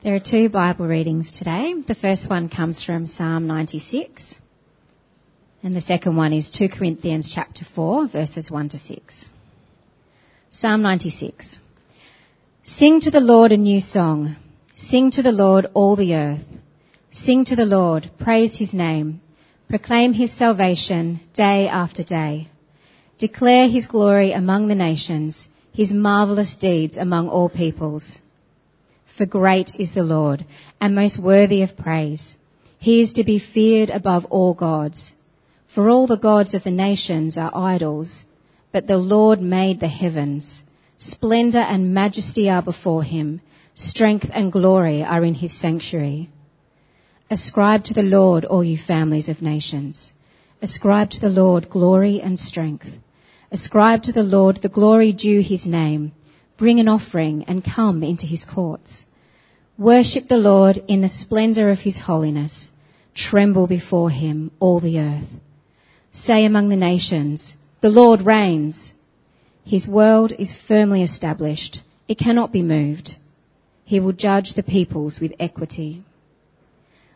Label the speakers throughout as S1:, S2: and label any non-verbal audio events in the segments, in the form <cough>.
S1: There are two Bible readings today. The first one comes from Psalm 96, and the second one is 2 Corinthians chapter 4, verses 1 to 6. Psalm 96. Sing to the Lord a new song. Sing to the Lord all the earth. Sing to the Lord, praise his name. Proclaim his salvation day after day. Declare his glory among the nations, his marvelous deeds among all peoples. For great is the Lord, and most worthy of praise. He is to be feared above all gods. For all the gods of the nations are idols, but the Lord made the heavens. Splendor and majesty are before him. Strength and glory are in his sanctuary. Ascribe to the Lord, all you families of nations. Ascribe to the Lord glory and strength. Ascribe to the Lord the glory due his name. Bring an offering and come into his courts. Worship the Lord in the splendor of his holiness. Tremble before him, all the earth. Say among the nations, the Lord reigns. His world is firmly established. It cannot be moved. He will judge the peoples with equity.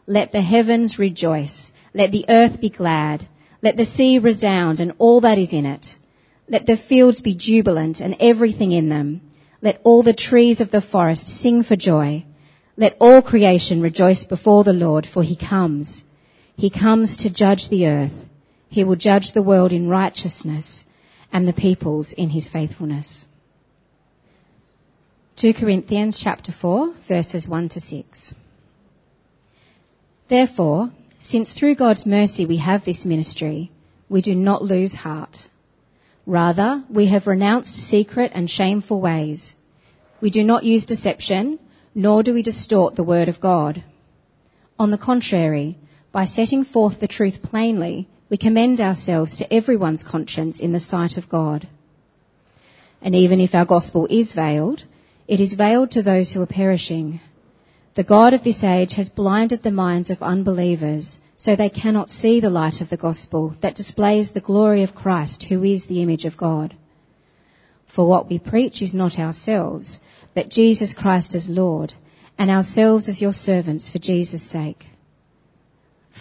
S1: Let the heavens rejoice. Let the earth be glad. Let the sea resound and all that is in it. Let the fields be jubilant and everything in them. Let all the trees of the forest sing for joy. Let all creation rejoice before the Lord, for he comes. He comes to judge the earth. He will judge the world in righteousness and the peoples in his faithfulness. 2 Corinthians chapter 4 verses 1 to 6. Therefore, since through God's mercy we have this ministry, we do not lose heart. Rather, we have renounced secret and shameful ways. We do not use deception, nor do we distort the word of God. On the contrary, by setting forth the truth plainly, we commend ourselves to everyone's conscience in the sight of God. And even if our gospel is veiled, it is veiled to those who are perishing. The God of this age has blinded the minds of unbelievers so they cannot see the light of the gospel that displays the glory of Christ who is the image of God. For what we preach is not ourselves, but Jesus Christ as Lord, and ourselves as your servants for Jesus' sake.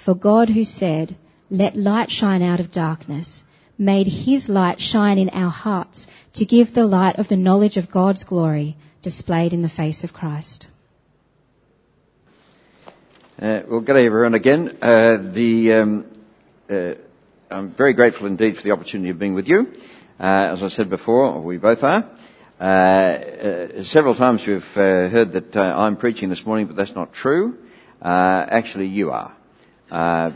S1: For God who said, let light shine out of darkness, made his light shine in our hearts to give the light of the knowledge of God's glory displayed in the face of Christ.
S2: Uh, well, good day everyone again. Uh, the, um, uh, I'm very grateful indeed for the opportunity of being with you. Uh, as I said before, we both are. Uh, uh, several times we've uh, heard that uh, I'm preaching this morning, but that's not true. Uh, actually, you are.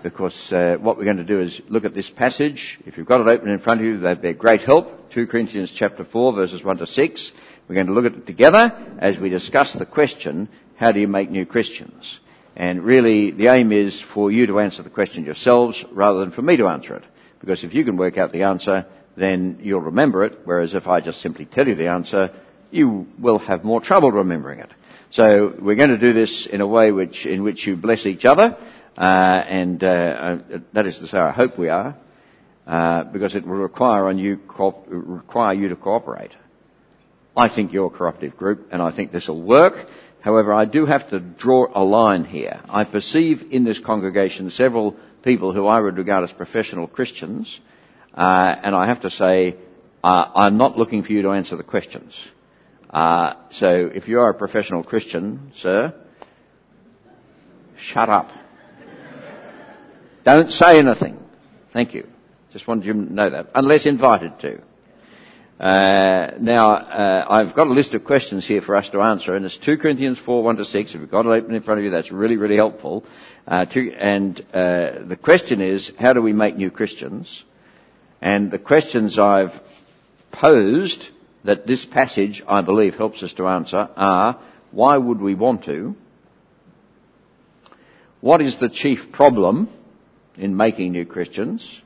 S2: because what we're going to do is look at this passage. If you've got it open in front of you, that'd be a great help. 2 Corinthians chapter 4 verses 1 to 6. We're going to look at it together as we discuss the question, how do you make new Christians? And really, the aim is for you to answer the question yourselves rather than for me to answer it. Because if you can work out the answer, then you'll remember it, whereas if I just simply tell you the answer, you will have more trouble remembering it. So we're going to do this in a way which, in which you bless each other, uh, and uh, uh that is to say, I hope we are, uh, because it will require on you co- require you to cooperate. I think you're a corruptive group, and I think this will work. However, I do have to draw a line here. I perceive in this congregation several people who I would regard as professional Christians, uh, and I have to say, uh, I'm not looking for you to answer the questions. Uh, so if you are a professional Christian, sir, shut up. Don't say anything. Thank you. Just wanted you to know that, unless invited to. Uh, now, uh, I've got a list of questions here for us to answer, and it's 2 Corinthians 4, 1 to 6. If you've got it open in front of you, that's really, really helpful. Uh, to, and uh, the question is, how do we make new Christians? And the questions I've posed that this passage, I believe, helps us to answer are, why would we want to? What is the chief problem in making new Christians?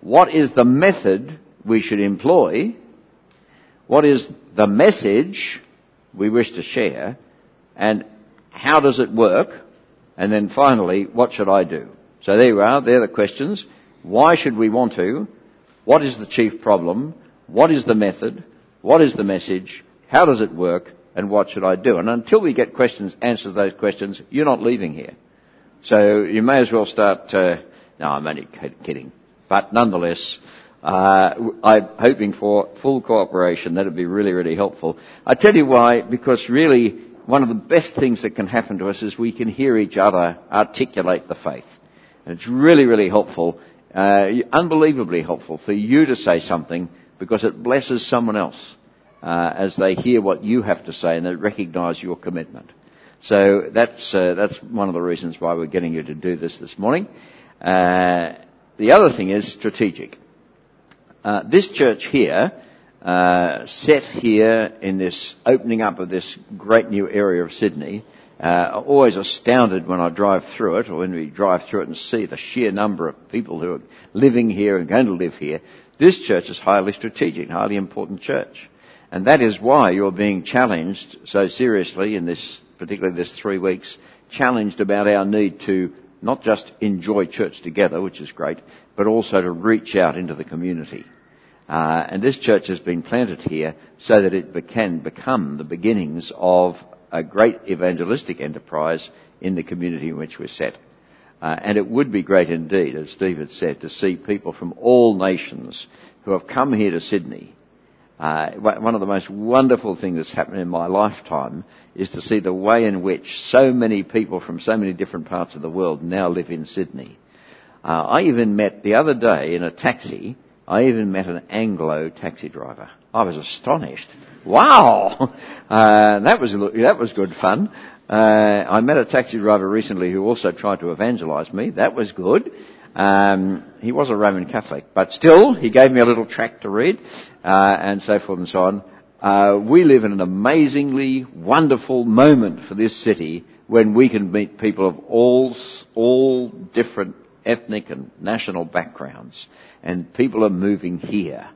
S2: What is the method we should employ, what is the message we wish to share, and how does it work, and then finally, what should I do? So there you are, they're the questions. Why should we want to? What is the chief problem? What is the method? What is the message? How does it work? and what should I do? And until we get questions, answers to those questions, you're not leaving here. So you may as well start, uh, no, I'm only kidding. But nonetheless, uh, I'm hoping for full cooperation. That'd be really, really helpful. I tell you why, because really, one of the best things that can happen to us is we can hear each other articulate the faith. And it's really, really helpful, uh, unbelievably helpful for you to say something because it blesses someone else uh, as they hear what you have to say and they recognise your commitment. So that's uh, that's one of the reasons why we're getting you to do this this morning. Uh, the other thing is strategic. Uh, this church here, uh, set here in this opening up of this great new area of Sydney, uh, always astounded when I drive through it, or when we drive through it and see the sheer number of people who are living here and going to live here. This church is highly strategic, highly important church. And that is why you're being challenged so seriously in this, particularly this three weeks, challenged about our need to not just enjoy church together, which is great, but also to reach out into the community. Uh, and this church has been planted here so that it can become the beginnings of a great evangelistic enterprise in the community in which we're set. Uh, and it would be great indeed, as Steve had said, to see people from all nations who have come here to Sydney. Uh, one of the most wonderful things that's happened in my lifetime is to see the way in which so many people from so many different parts of the world now live in Sydney. Uh, I even met the other day in a taxi, I even met an Anglo taxi driver. I was astonished. Wow! <laughs> Uh, that was, that was good fun. Uh, I met a taxi driver recently who also tried to evangelize me. That was good. Um, he was a Roman Catholic, but still, he gave me a little tract to read, uh, and so forth and so on. Uh, we live in an amazingly wonderful moment for this city when we can meet people of all, all different ethnic and national backgrounds, and people are moving here.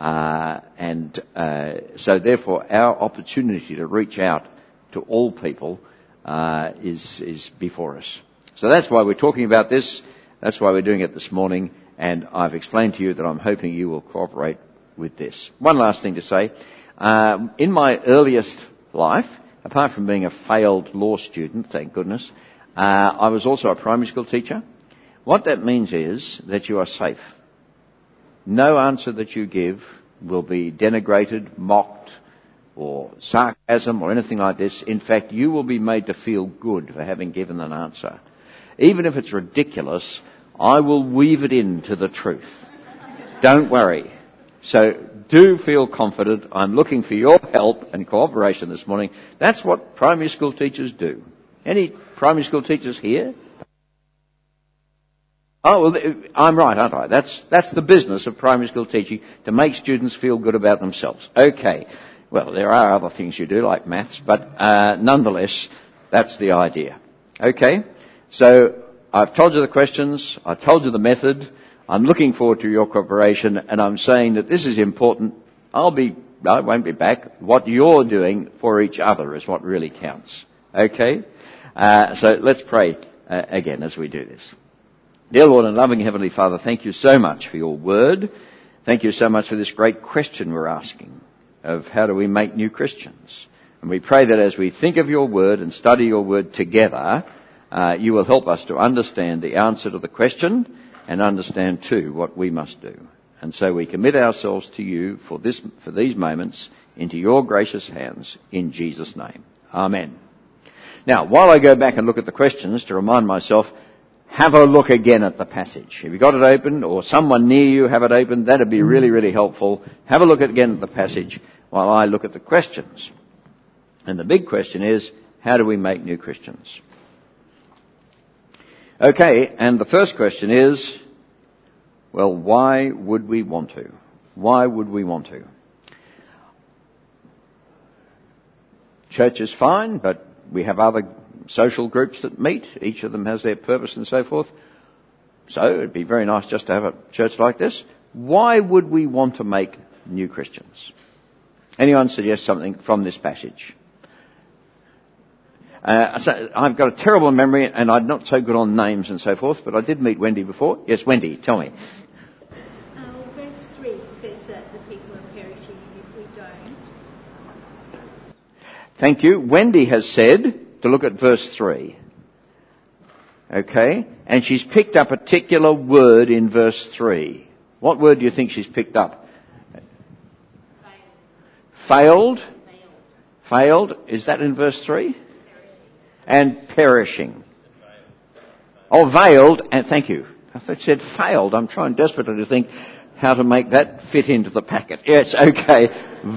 S2: Uh, and uh, so, therefore, our opportunity to reach out to all people uh, is is before us. So that's why we're talking about this. That's why we're doing it this morning. And I've explained to you that I'm hoping you will cooperate with this. One last thing to say. Um, in my earliest life, apart from being a failed law student, thank goodness, uh, I was also a primary school teacher. What that means is that you are safe. No answer that you give will be denigrated, mocked, or sarcasm or anything like this. In fact, you will be made to feel good for having given an answer. Even if it's ridiculous, I will weave it into the truth. Don't worry. So do feel confident. I'm looking for your help and cooperation this morning. That's what primary school teachers do. Any primary school teachers here? Oh, well, I'm right, aren't I? That's, that's the business of primary school teaching, to make students feel good about themselves. Okay. Well, there are other things you do, like maths, but uh, nonetheless, that's the idea. Okay? So, I've told you the questions, I've told you the method, I'm looking forward to your cooperation, and I'm saying that this is important. I'll be, I won't be back. What you're doing for each other is what really counts. Okay? Uh, so let's pray uh, again as we do this. Dear Lord and loving Heavenly Father, thank you so much for your word. Thank you so much for this great question we're asking of how do we make new Christians. And we pray that as we think of your word and study your word together, uh, you will help us to understand the answer to the question and understand too what we must do. And so we commit ourselves to you for this, for these moments into your gracious hands in Jesus' name. Amen. Now, while I go back and look at the questions to remind myself, have a look again at the passage. If you've got it open or someone near you have it open, that'd be really, mm. really helpful. Have a look again at the passage while I look at the questions. And the big question is, how do we make new Christians? Okay, and the first question is, well, why would we want to? Why would we want to? Church is fine, but we have other social groups that meet. Each of them has their purpose and so forth. So it'd be very nice just to have a church like this. Why would we want to make new Christians? Anyone suggest something from this passage? Uh, so I've got a terrible memory and I'm not so good on names and so forth, but I did meet Wendy before. Yes, Wendy, tell me.
S3: Uh, verse 3 says that the people are perishing if we don't.
S2: Thank you. Wendy has said to look at verse 3. Okay? And she's picked up a particular word in verse 3. What word do you think she's picked up? Failed. Failed. Failed. Is that in verse 3? And perishing. Oh, veiled, and thank you. I thought it said failed. I'm trying desperately to think how to make that fit into the packet. Yes, okay.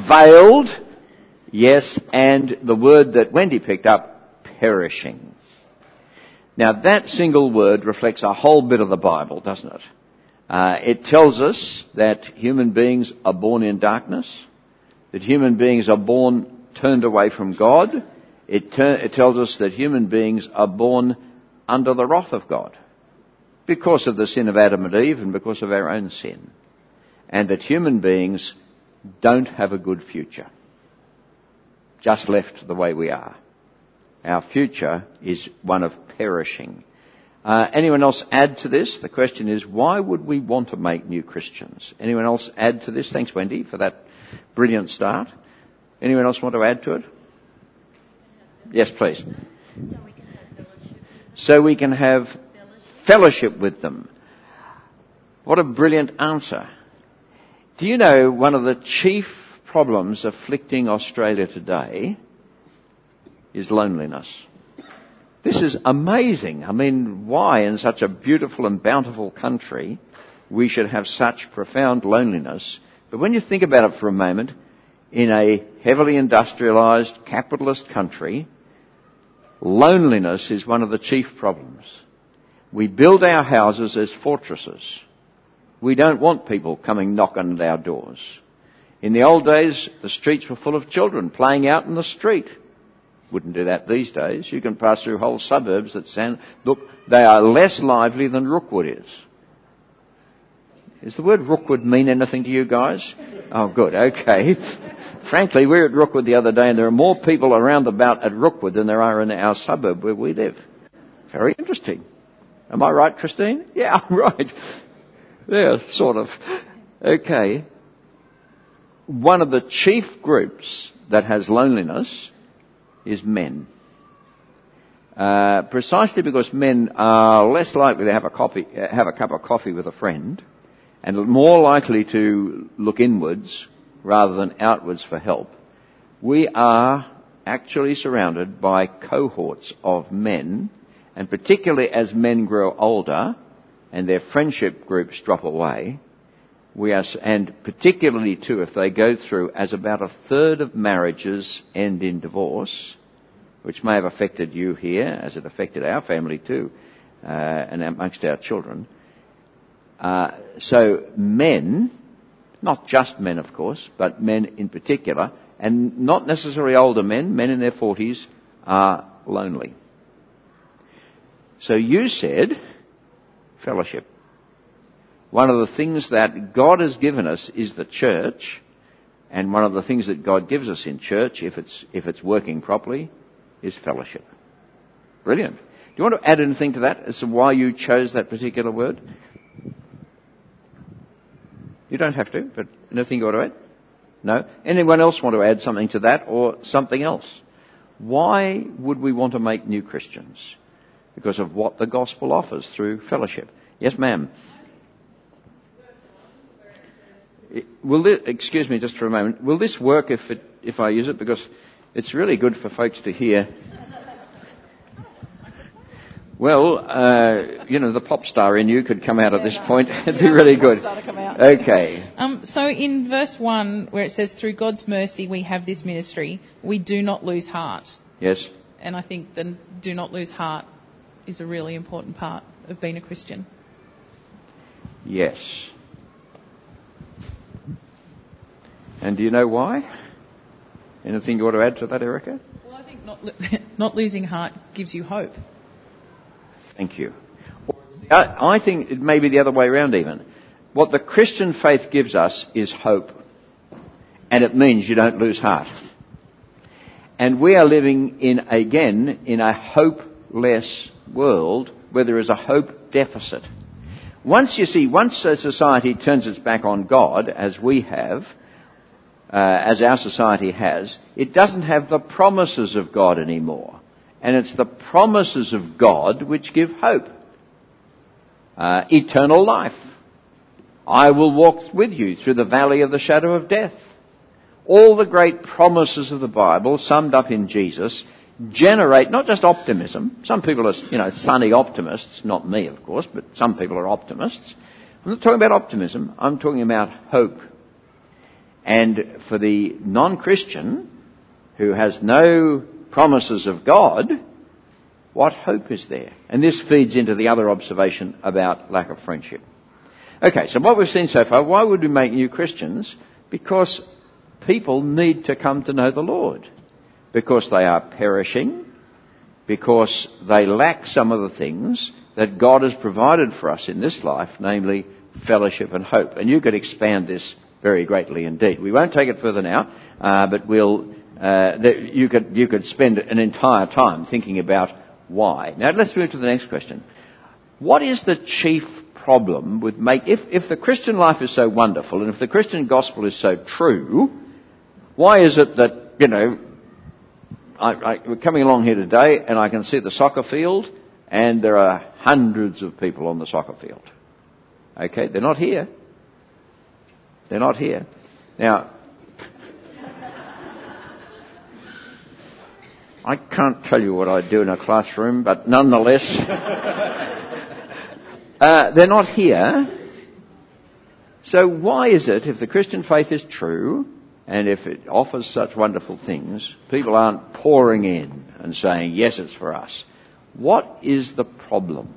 S2: Veiled, yes, and the word that Wendy picked up, perishing. Now that single word reflects a whole bit of the Bible, doesn't it? Uh, it tells us that human beings are born in darkness, that human beings are born turned away from God. It, ter- it tells us that human beings are born under the wrath of God because of the sin of Adam and Eve and because of our own sin. And that human beings don't have a good future. Just left the way we are. Our future is one of perishing. Uh, anyone else add to this? The question is, why would we want to make new Christians? Anyone else add to this? Thanks, Wendy, for that brilliant start. Anyone else want to add to it? Yes, please so we can have fellowship with them. What a brilliant answer. Do you know one of the chief problems afflicting Australia today is loneliness? This is amazing. I mean, why in such a beautiful and bountiful country we should have such profound loneliness? But when you think about it for a moment, in a heavily industrialised capitalist country, Loneliness is one of the chief problems. We build our houses as fortresses. We don't want people coming knocking at our doors. In the old days, the streets were full of children playing out in the street. Wouldn't do that these days. You can pass through whole suburbs that sound, look, they are less lively than Rookwood is. Does the word Rookwood mean anything to you guys? Oh, good. Okay. <laughs> Frankly, we were at Rookwood the other day and there are more people around about at Rookwood than there are in our suburb where we live. Very interesting. Am I right, Christine? <laughs> Yeah, I'm right. Yeah, sort of. Okay. One of the chief groups that has loneliness is men. Uh, precisely because men are less likely to have a, coffee, have a cup of coffee with a friend and more likely to look inwards rather than outwards for help, we are actually surrounded by cohorts of men, and particularly as men grow older and their friendship groups drop away, we are, and particularly too if they go through as about a third of marriages end in divorce, which may have affected you here, as it affected our family too, uh, and amongst our children, uh, so men, not just men of course, but men in particular, and not necessarily older men, men in their 40s, are lonely. So you said fellowship. One of the things that God has given us is the church, and one of the things that God gives us in church, if it's, if it's working properly, is fellowship. Brilliant. Do you want to add anything to that as to why you chose that particular word? You don't have to, but anything you want to add? No? Anyone else want to add something to that or something else? Why would we want to make new Christians? Because of what the gospel offers through fellowship. Yes, ma'am. Will this, excuse me just for a moment. Will this work if, it, if I use it? Because it's really good for folks to hear well, uh, you know, the pop star in you could come out at this point. <laughs> It'd be really good. Okay.
S4: Um, so in verse 1, where it says, Through God's mercy we have this ministry, we do not lose heart.
S2: Yes.
S4: And I think the do not lose heart is a really important part of being a Christian.
S2: Yes. And do you know why? Anything you want to add to that, Erica?
S4: Well, I think not, <laughs> not losing heart gives you hope.
S2: Thank you. I think it may be the other way around even. What the Christian faith gives us is hope. And it means you don't lose heart. And we are living in, again, in a hopeless world where there is a hope deficit. Once you see, once a society turns its back on God, as we have, uh, as our society has, it doesn't have the promises of God anymore. And it's the promises of God which give hope. Uh, eternal life. I will walk with you through the valley of the shadow of death. All the great promises of the Bible, summed up in Jesus, generate not just optimism. Some people are, you know, sunny optimists. Not me, of course, but some people are optimists. I'm not talking about optimism. I'm talking about hope. And for the non-Christian who has no promises of God, what hope is there? And this feeds into the other observation about lack of friendship. Okay, so what we've seen so far, why would we make new Christians? Because people need to come to know the Lord. Because they are perishing, because they lack some of the things that God has provided for us in this life, namely fellowship and hope. And you could expand this very greatly indeed. We won't take it further now, uh, but we'll, uh, you, could, you could spend an entire time thinking about why. Now let's move to the next question. What is the chief problem with make, if, if the Christian life is so wonderful and if the Christian gospel is so true, why is it that, you know, I, I, we're coming along here today and I can see the soccer field and there are hundreds of people on the soccer field. Okay, they're not here. They're not here. Now, I can't tell you what I do in a classroom, but nonetheless, <laughs> uh, they're not here. So why is it, if the Christian faith is true, and if it offers such wonderful things, people aren't pouring in and saying, yes, it's for us? What is the problem?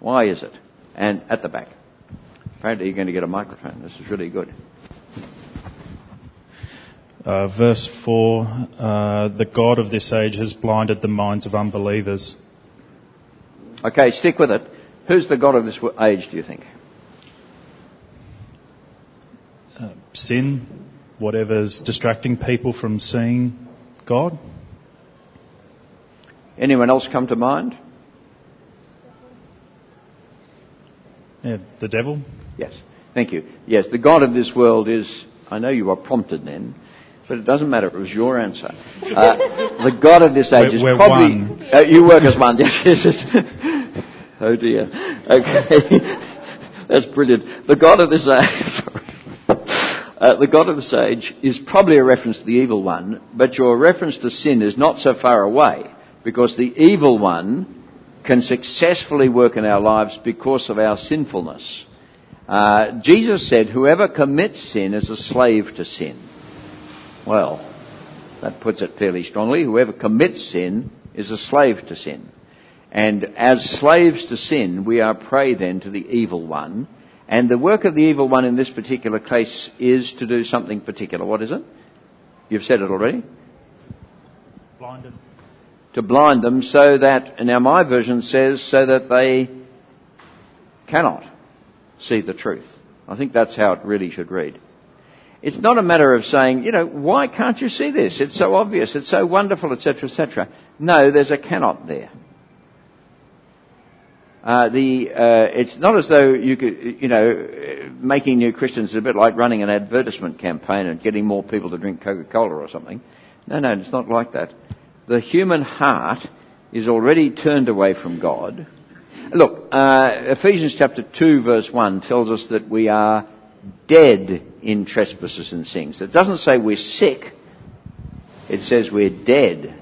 S2: Why is it? And at the back. Apparently, you're going to get a microphone. This is really good.
S5: Uh, verse 4 uh, The God of this age has blinded the minds of unbelievers.
S2: Okay, stick with it. Who's the God of this age, do you think?
S5: Uh, sin, whatever's distracting people from seeing God.
S2: Anyone else come to mind?
S5: Yeah, the devil.
S2: Yes. Thank you. Yes, the God of this world is, I know you are prompted then, but it doesn't matter. It was your answer. Uh, <laughs> the God of this age
S5: we're,
S2: is
S5: we're
S2: probably. Uh, you work as one. <laughs> Yes. oh dear. Okay. <laughs> That's brilliant. The God of this age. uh, the God of this age is probably a reference to the evil one, but your reference to sin is not so far away because the evil one can successfully work in our lives because of our sinfulness. Uh, Jesus said, whoever commits sin is a slave to sin. Well, that puts it fairly strongly. Whoever commits sin is a slave to sin. And as slaves to sin, we are prey then to the evil one. And the work of the evil one in this particular case is to do something particular. What is it? You've said it already.
S5: Blinded.
S2: To blind them so that, now my version says, so that they cannot see the truth. I think that's how it really should read. It's not a matter of saying, you know, why can't you see this? It's so obvious, it's so wonderful, etc., etc. No, there's a cannot there. Uh, the, uh, it's not as though you could, you know, making new Christians is a bit like running an advertisement campaign and getting more people to drink Coca-Cola or something. No, no, it's not like that. The human heart is already turned away from God. Look, uh, Ephesians chapter 2 verse 1 tells us that we are dead in trespasses and sins. It doesn't say we're sick. It says we're dead.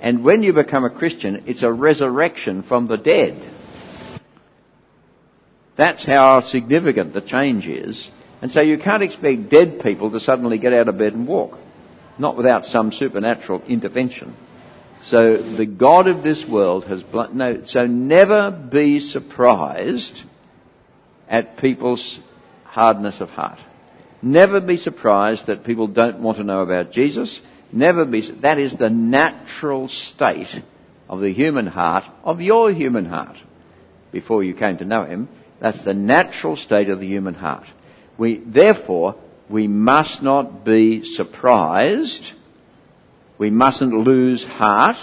S2: And when you become a Christian, it's a resurrection from the dead. That's how significant the change is. And so you can't expect dead people to suddenly get out of bed and walk. Not without some supernatural intervention. So the God of this world has, bl- no, so never be surprised at people's hardness of heart. Never be surprised that people don't want to know about Jesus. Never be, that is the natural state of the human heart, of your human heart, before you came to know Him. That's the natural state of the human heart. We, therefore, we must not be surprised. We mustn't lose heart.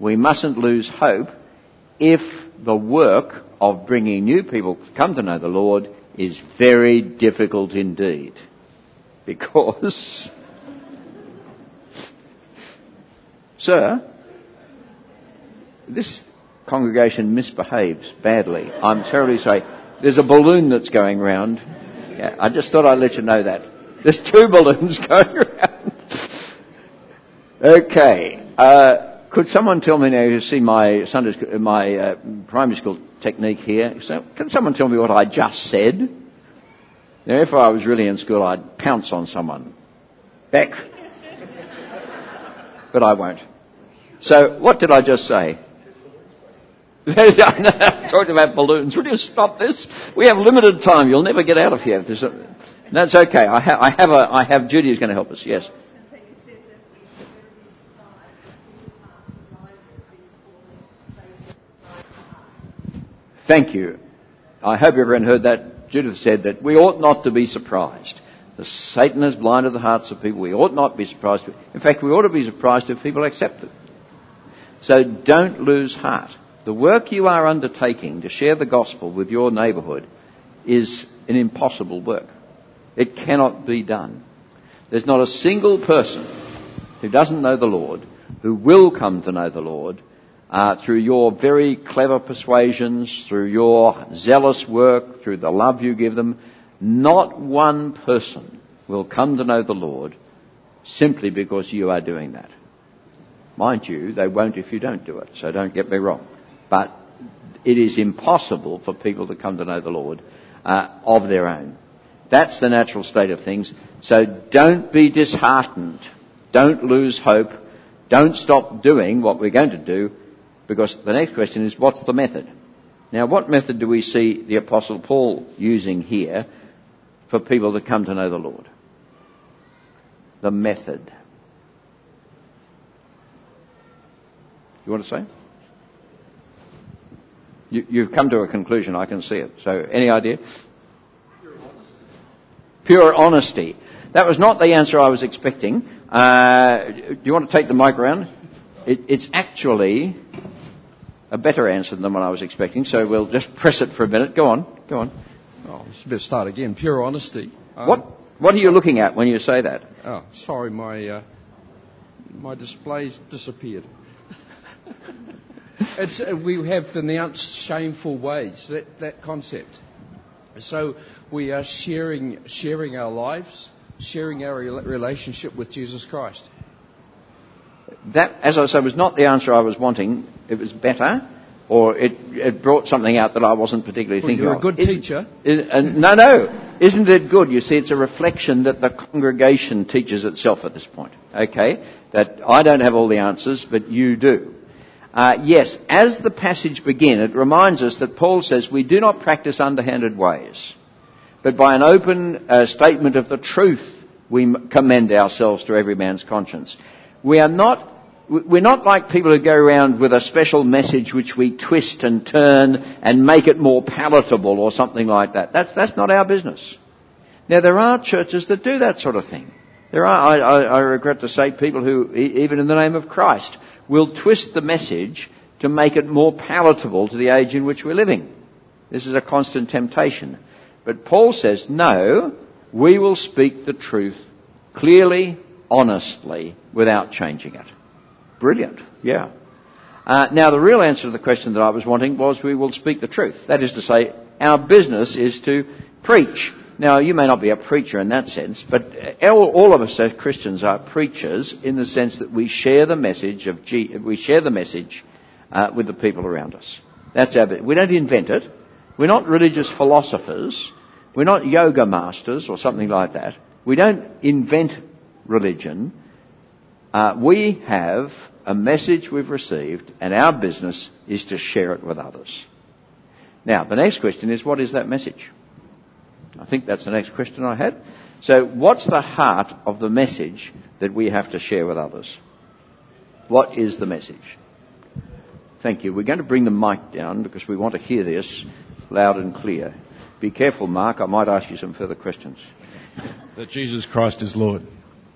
S2: We mustn't lose hope if the work of bringing new people to come to know the Lord is very difficult indeed. <laughs> Because, sir, this congregation misbehaves badly. I'm terribly sorry. There's a balloon that's going round. Yeah, I just thought I'd let you know that. There's two <laughs> balloons going around. Okay. Uh, could someone tell me now? You see my Sunday, school, my uh, primary school technique here. So, can someone tell me what I just said? Now, if I was really in school, I'd pounce on someone. Beck. <laughs> But I won't. So, what did I just say? <laughs> Talking about balloons. Will you stop this? We have limited time. You'll never get out of here. That's okay. I, ha- I have a, I have Judy is going to help us. Yes. Thank you. I hope everyone heard that. Judith said that we ought not to be surprised. The Satan has blinded the hearts of people. We ought not be surprised. In fact, we ought to be surprised if people accept it. So don't lose heart. The work you are undertaking to share the gospel with your neighbourhood is an impossible work. It cannot be done. There's not a single person who doesn't know the Lord who will come to know the Lord uh, through your very clever persuasions, through your zealous work, through the love you give them. Not one person will come to know the Lord simply because you are doing that. Mind you, they won't if you don't do it, so don't get me wrong. But it is impossible for people to come to know the Lord uh, of their own. That's the natural state of things. So don't be disheartened. Don't lose hope. Don't stop doing what we're going to do because the next question is what's the method? Now, what method do we see the Apostle Paul using here for people to come to know the Lord? The method. You want to say? You, have come to a conclusion, I can see it. So, any idea? Pure honesty. Pure honesty. That was not the answer I was expecting. Uh, do you want to take the mic around? It, it's actually a better answer than what I was expecting, so we'll just press it for a minute. Go on, go on.
S6: Oh, let's better start again. Pure honesty.
S2: Um, what What are you looking at when you say that?
S6: Oh, sorry, my uh, my display's disappeared. <laughs> uh, we have denounced shameful ways. That that concept. So we are sharing sharing our lives, sharing our relationship with Jesus Christ.
S2: That, as I say, was not the answer I was wanting. It was better, or it, it brought something out that I wasn't particularly
S6: well,
S2: thinking
S6: you're
S2: of.
S6: You're a good
S2: Isn't,
S6: teacher.
S2: Is, uh, no, no. Isn't it good? You see, it's a reflection that the congregation teaches itself at this point. Okay? That I don't have all the answers, but you do. Uh, yes, as the passage begins, it reminds us that Paul says we do not practice underhanded ways, but by an open uh, statement of the truth we commend ourselves to every man's conscience. We are not we're not like people who go around with a special message which we twist and turn and make it more palatable or something like that. That's, that's not our business. Now there are churches that do that sort of thing. There are, I, I, I regret to say, people who, even in the name of Christ, will twist the message to make it more palatable to the age in which we're living. This is a constant temptation. But Paul says, no, we will speak the truth clearly, honestly, without changing it. Brilliant. Yeah. Uh, now, the real answer to the question that I was wanting was we will speak the truth. That is to say, our business is to preach. Now, you may not be a preacher in that sense, but all, of us as Christians are preachers in the sense that we share the message of G, we share the message uh, with the people around us. That's our. We don't invent it. We're not religious philosophers. We're not yoga masters or something like that. We don't invent religion. Uh, we have a message we've received, and our business is to share it with others. Now, the next question is, what is that message? I think that's the next question I had. So, what's the heart of the message that we have to share with others? What is the message? Thank you. We're going to bring the mic down because we want to hear this loud and clear. Be careful, Mark. I might ask you some further questions.
S7: That Jesus Christ is Lord.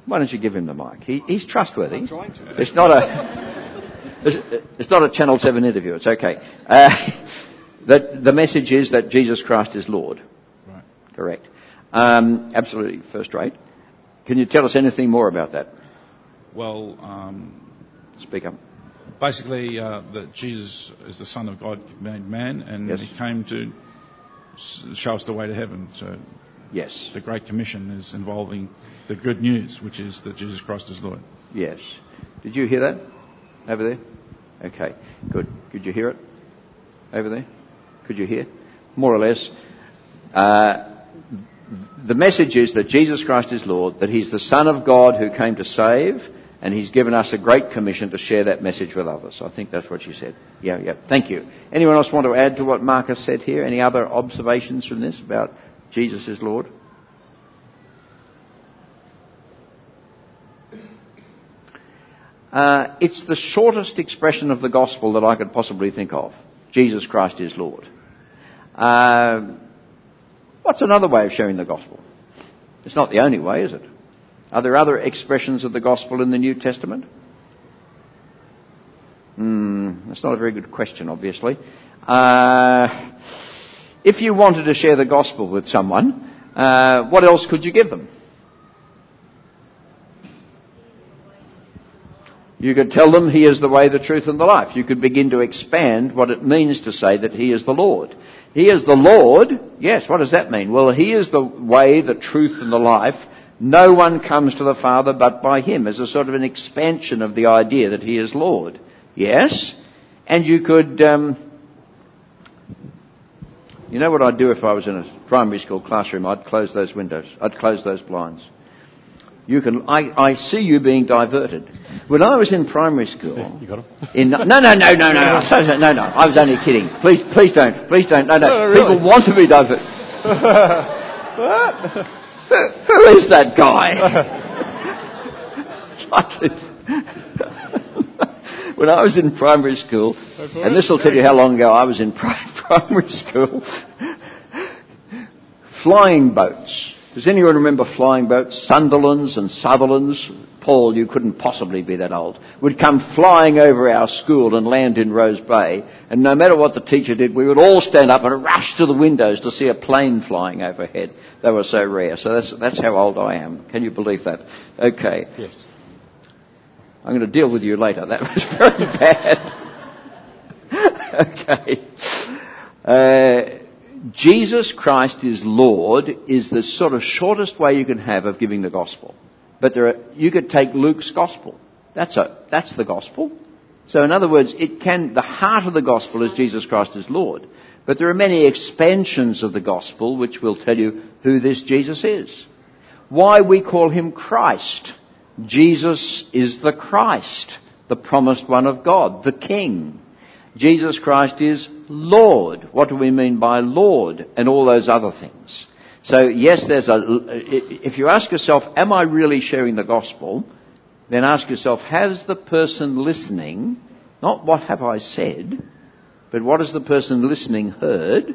S2: Why don't you give him the mic? He, he's trustworthy.
S6: I'm trying to.
S2: It's not a. It's, it's not a Channel Seven interview. It's okay. Uh, that the message is that Jesus Christ is Lord.
S7: Right.
S2: Correct. Um, absolutely first rate. Can you tell us anything more about that?
S7: Well, um,
S2: Speak up.
S7: basically, uh, that Jesus is the Son of God made man, and
S2: Yes.
S7: he came to show us the way to heaven. So
S2: Yes.
S7: the Great Commission is involving the good news, which is that Jesus Christ is Lord.
S2: Yes. Did you hear that? Over there? Okay. Good. Could you hear it? Over there? Could you hear? More or less. Uh, the message is that Jesus Christ is Lord, that He's the Son of God who came to save, and He's given us a great commission to share that message with others. I think that's what you said. Yeah, yeah. Thank you. Anyone else want to add to what Marcus said here? Any other observations from this about Jesus is Lord? Uh, it's the shortest expression of the gospel that I could possibly think of. Jesus Christ is Lord. Uh, what's another way of sharing the gospel? It's not the only way, is it? Are there other expressions of the gospel in the New Testament? Hmm, that's not a very good question, obviously. Uh, if you wanted to share the gospel with someone, uh, what else could you give them? You could tell them He is the way, the truth, and the life. You could begin to expand what it means to say that He is the Lord. He is the Lord. Yes, what does that mean? Well, He is the way, the truth, and the life. No one comes to the Father but by Him as a sort of an expansion of the idea that He is Lord. Yes? And you could, um, you know what I'd do if I was in a primary school classroom? I'd close those windows. I'd close those blinds. You can, I, I see you being diverted. When I was in primary school, <laughs>
S8: You got him?
S2: in, no, no, no, no, <laughs> no, no, no, no, I was only kidding. Please, please don't, please don't, no, no.
S8: No, really?
S2: People want to be diverted. who, <laughs> who is that guy? When I was in primary school, and this will tell you how long ago I was in pri- <laughs> primary school, flying boats. Does anyone remember flying boats? Sunderlands and Sutherlands? Paul, you couldn't possibly be that old. Would come flying over our school and land in Rose Bay, and no matter what the teacher did, we would all stand up and rush to the windows to see a plane flying overhead. They were so rare. So that's, that's how old I am. Can you believe that? Okay.
S8: Yes.
S2: I'm going to deal with you later. That was <laughs> very bad. okay. Uh, Jesus Christ is Lord is the sort of shortest way you can have of giving the gospel. But there are, you could take Luke's gospel. That's a, that's the gospel. So in other words, it can, the heart of the gospel is Jesus Christ is Lord. But there are many expansions of the gospel which will tell you who this Jesus is. Why we call him Christ. Jesus is the Christ, the promised one of God, the King. Jesus Christ is Lord. What do we mean by Lord? And all those other things. So yes, there's a, if you ask yourself, am I really sharing the gospel? Then ask yourself, has the person listening, not what have I said, but what has the person listening heard?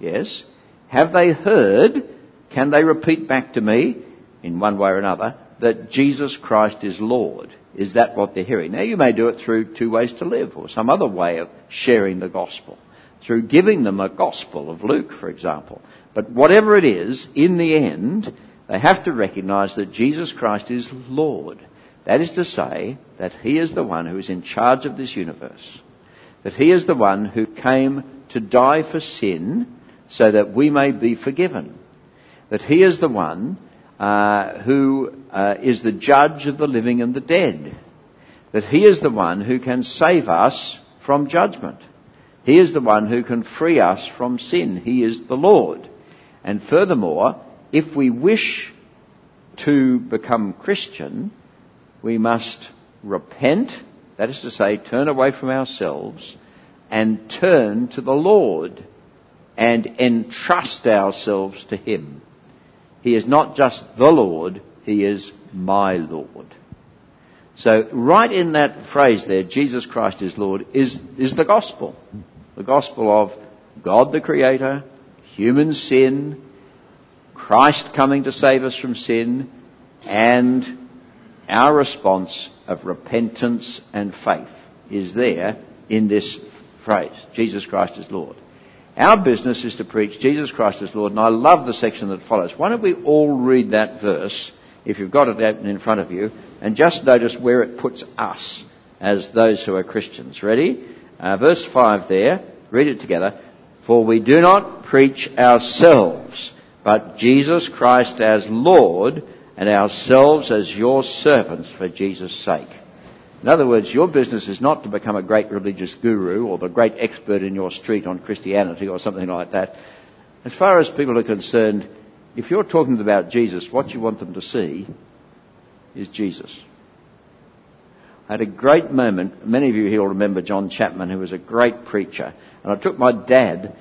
S2: Yes. Have they heard? Can they repeat back to me, in one way or another, that Jesus Christ is Lord? Is that what they're hearing? Now you may do it through two ways to live, or some other way of sharing the gospel. Through giving them a gospel of Luke, for example. But whatever it is, in the end, they have to recognize that Jesus Christ is Lord. That is to say, that He is the one who is in charge of this universe. That He is the one who came to die for sin so that we may be forgiven. That He is the one uh, who uh, is the judge of the living and the dead. That He is the one who can save us from judgment. He is the one who can free us from sin. He is the Lord. And furthermore, if we wish to become Christian, we must repent, that is to say, turn away from ourselves and turn to the Lord and entrust ourselves to Him. He is not just the Lord, He is my Lord. So right in that phrase there, Jesus Christ is Lord, is, is the gospel. The gospel of God the Creator, human sin, Christ coming to save us from sin, and our response of repentance and faith is there in this phrase, Jesus Christ is Lord. Our business is to preach Jesus Christ as Lord, and I love the section that follows. Why don't we all read that verse if you've got it open in front of you, and just notice where it puts us as those who are Christians. Ready? Uh, verse 5 there, read it together. For we do not preach ourselves, but Jesus Christ as Lord, and ourselves as your servants for Jesus' sake. In other words, your business is not to become a great religious guru or the great expert in your street on Christianity or something like that. As far as people are concerned, if you're talking about Jesus, what you want them to see is Jesus. I had a great moment. Many of you here will remember John Chapman, who was a great preacher. And I took my dad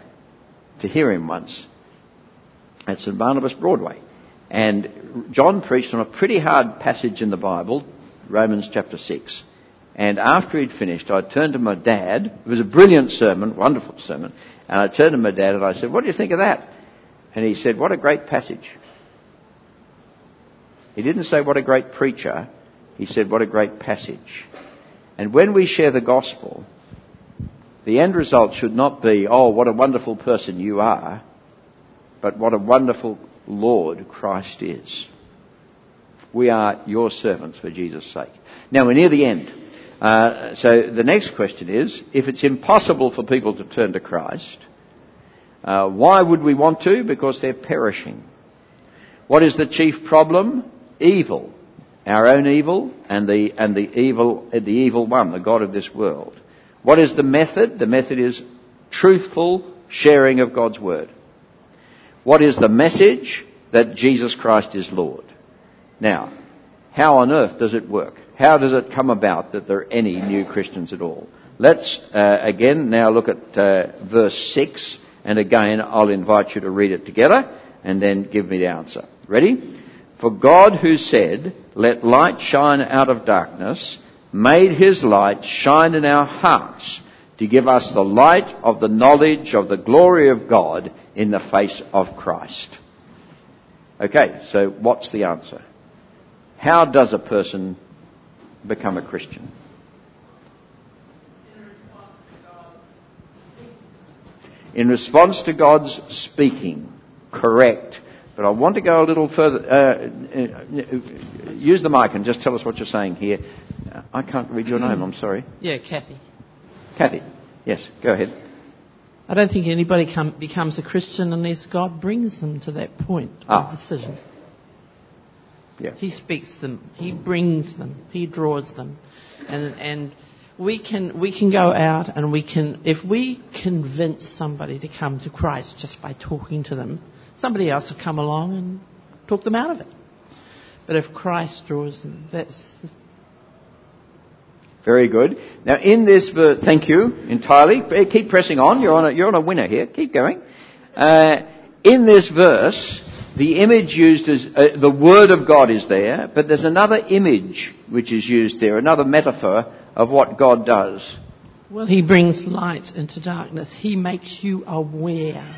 S2: to hear him once at St Barnabas Broadway. And John preached on a pretty hard passage in the Bible, Romans chapter 6. And after he'd finished, I turned to my dad. It was a brilliant sermon, wonderful sermon. And I turned to my dad and I said, what do you think of that? And he said, what a great passage. He didn't say what a great preacher. He said, what a great passage. And when we share the gospel, the end result should not be, oh, what a wonderful person you are, but what a wonderful Lord Christ is. We are your servants for Jesus' sake. Now we're near the end. Uh, so the next question is, if it's impossible for people to turn to Christ, uh, why would we want to? Because they're perishing. What is the chief problem? Evil. Our own evil and the, and the evil, the evil one, the God of this world. What is the method? The method is truthful sharing of God's Word. What is the message? That Jesus Christ is Lord. Now, how on earth does it work? How does it come about that there are any new Christians at all? Let's uh, again now look at uh, verse 6, and again I'll invite you to read it together and then give me the answer. Ready? For God who said, Let light shine out of darkness, made his light shine in our hearts to give us the light of the knowledge of the glory of God in the face of Christ. Okay, so what's the answer? How does a person become a Christian? In response to God's speaking, correct. But I want to go a little further. Uh, uh, use the mic and just tell us what you're saying here. I can't read your name, I'm sorry.
S8: Yeah, Kathy.
S2: Kathy. Yes, go ahead.
S8: I don't think anybody come, becomes a Christian unless God brings them to that point
S2: Ah.
S8: of decision.
S2: Yeah.
S8: He speaks them. He brings them. He draws them. And, and we can, we can go out and we can, if we convince somebody to come to Christ just by talking to them, somebody else will come along and talk them out of it. But if Christ draws them, that's,
S2: Very good. Now, in this verse, thank you entirely. Keep pressing on. You're on a, you're on a winner here. Keep going. Uh, in this verse, the image used is uh, the Word of God is there, but there's another image which is used there, another metaphor of what God does.
S8: well, He brings light into darkness. He makes you aware.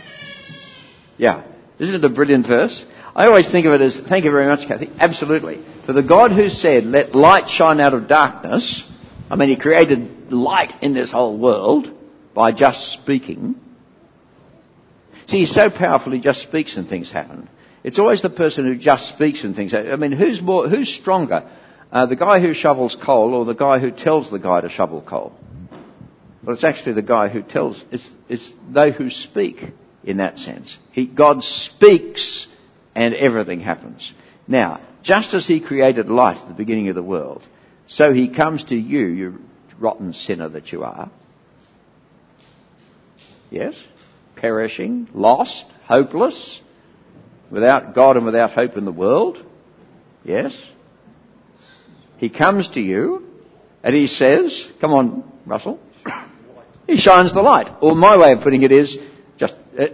S2: Yeah. Isn't it a brilliant verse? I always think of it as, thank you very much, Kathy. Absolutely. For the God who said, let light shine out of darkness, I mean, he created light in this whole world by just speaking. See, he's so powerful, he just speaks and things happen. It's always the person who just speaks and things. I mean, who's more, who's stronger? Uh, the guy who shovels coal or the guy who tells the guy to shovel coal? Well, it's actually the guy who tells, it's, it's they who speak in that sense. He, God speaks and everything happens. Now, just as He created light at the beginning of the world, so He comes to you, you rotten sinner that you are. Yes? Perishing, lost, hopeless, without God and without hope in the world. Yes? He comes to you and He says, come on, Russell. He shines the light. Or my way of putting it is, just, uh,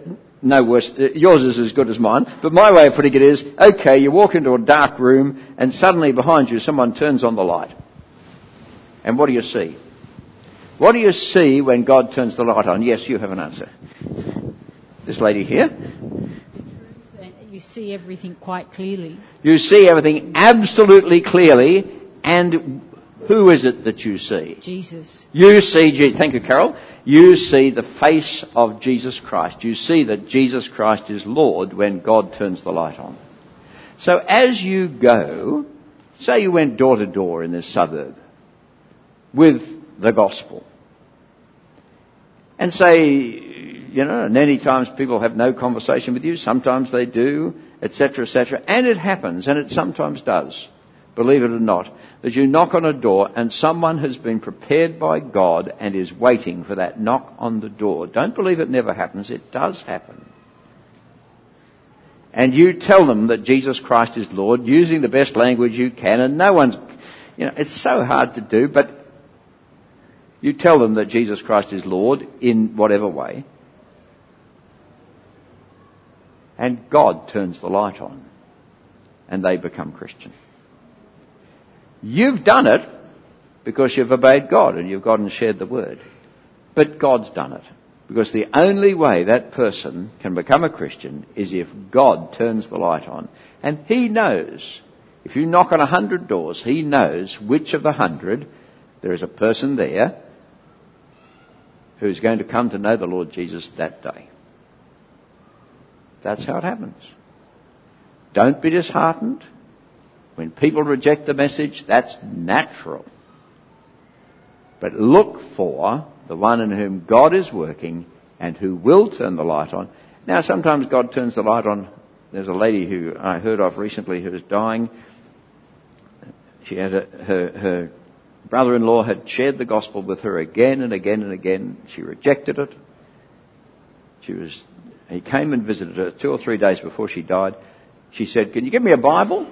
S2: no worse, uh, yours is as good as mine, but my way of putting it is, okay, you walk into a dark room and suddenly behind you someone turns on the light. And what do you see? What do you see when God turns the light on? Yes, you have an answer. This lady here.
S3: You see everything quite clearly.
S2: You see everything absolutely clearly, and who is it that you see?
S3: Jesus.
S2: You see, Jesus. thank you, Carol. You see the face of Jesus Christ. You see that Jesus Christ is Lord when God turns the light on. So as you go, say you went door to door in this suburb with the gospel, and say, you know, and many times people have no conversation with you, sometimes they do, etc., etc., and it happens, and it sometimes does, believe it or not, that you knock on a door and someone has been prepared by God and is waiting for that knock on the door. Don't believe it never happens, it does happen. And you tell them that Jesus Christ is Lord using the best language you can, and no one's, you know, it's so hard to do, but you tell them that Jesus Christ is Lord in whatever way. And God turns the light on. And they become Christian. You've done it because you've obeyed God and you've gone and shared the word. But God's done it. Because the only way that person can become a Christian is if God turns the light on. And He knows, if you knock on a hundred doors, He knows which of the hundred there is a person there who's going to come to know the Lord Jesus that day. That's how it happens. Don't be disheartened. When people reject the message, that's natural. But look for the one in whom God is working and who will turn the light on. Now, sometimes God turns the light on. There's a lady who I heard of recently who was dying. She had a, her, her brother-in-law had shared the gospel with her again and again and again. She rejected it. She was, he came and visited her two or three days before she died. She said, can you give me a Bible?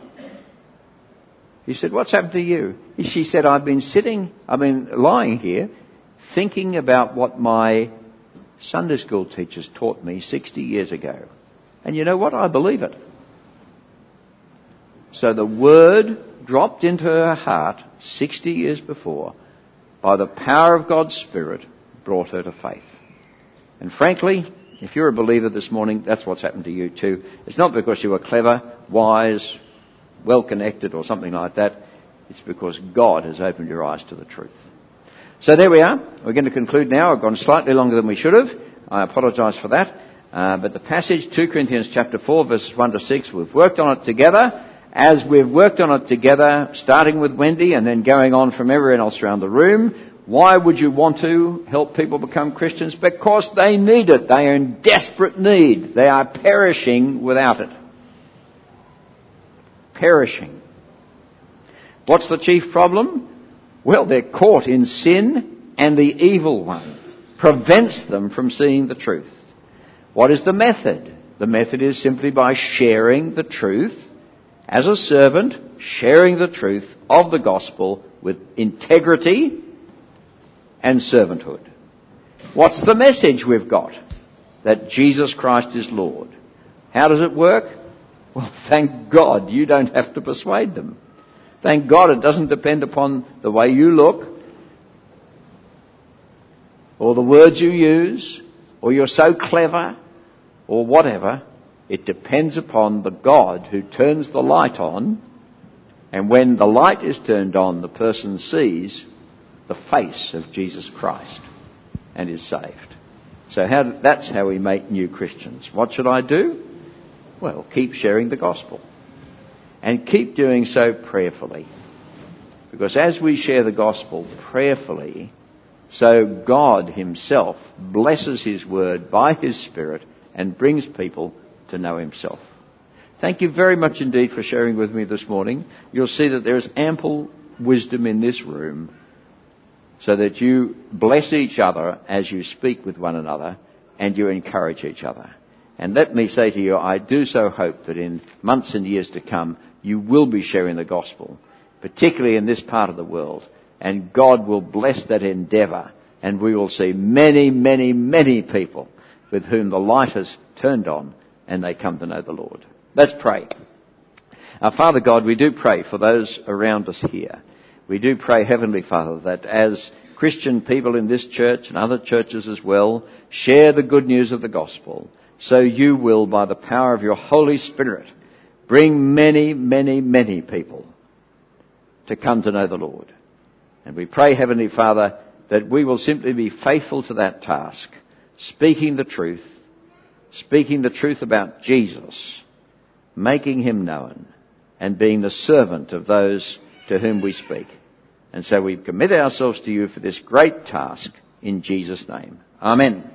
S2: He said, what's happened to you? She said, I've been sitting, I've been lying here thinking about what my Sunday school teachers taught me 60 years ago. And you know what? I believe it. So the word dropped into her heart 60 years before by the power of God's Spirit brought her to faith. And frankly, if you're a believer this morning, that's what's happened to you too. It's not because you were clever, wise, well connected or something like that. It's because God has opened your eyes to the truth. So there we are. We're going to conclude now. I've gone slightly longer than we should have. I apologise for that. Uh, but the passage, 2 Corinthians chapter 4, verses 1 to 6, we've worked on it together. As we've worked on it together, starting with Wendy and then going on from everyone else around the room, why would you want to help people become Christians? Because they need it. They are in desperate need. They are perishing without it perishing. What's the chief problem? Well, they're caught in sin and the evil one prevents them from seeing the truth. What is the method? The method is simply by sharing the truth as a servant, sharing the truth of the gospel with integrity and servanthood. What's the message we've got? That Jesus Christ is Lord. How does it work? <laughs> Well, thank God you don't have to persuade them. Thank God it doesn't depend upon the way you look, or the words you use, or you're so clever, or whatever. It depends upon the God who turns the light on, and when the light is turned on, the person sees the face of Jesus Christ and is saved. So how, that's how we make new Christians. What should I do? Well, keep sharing the gospel. And keep doing so prayerfully. Because as we share the gospel prayerfully, so God Himself blesses His word by His Spirit and brings people to know Himself. Thank you very much indeed for sharing with me this morning. You'll see that there is ample wisdom in this room so that you bless each other as you speak with one another and you encourage each other. And let me say to you, I do so hope that in months and years to come, you will be sharing the gospel, particularly in this part of the world. And God will bless that endeavour, and we will see many, many, many people with whom the light has turned on, and they come to know the Lord. Let's pray. Our Father God, we do pray for those around us here. We do pray, Heavenly Father, that as Christian people in this church and other churches as well share the good news of the gospel, so you will, by the power of your Holy Spirit, bring many, many, many people to come to know the Lord. And we pray, Heavenly Father, that we will simply be faithful to that task, speaking the truth, speaking the truth about Jesus, making him known, and being the servant of those to whom we speak. And so we commit ourselves to you for this great task in Jesus' name. Amen.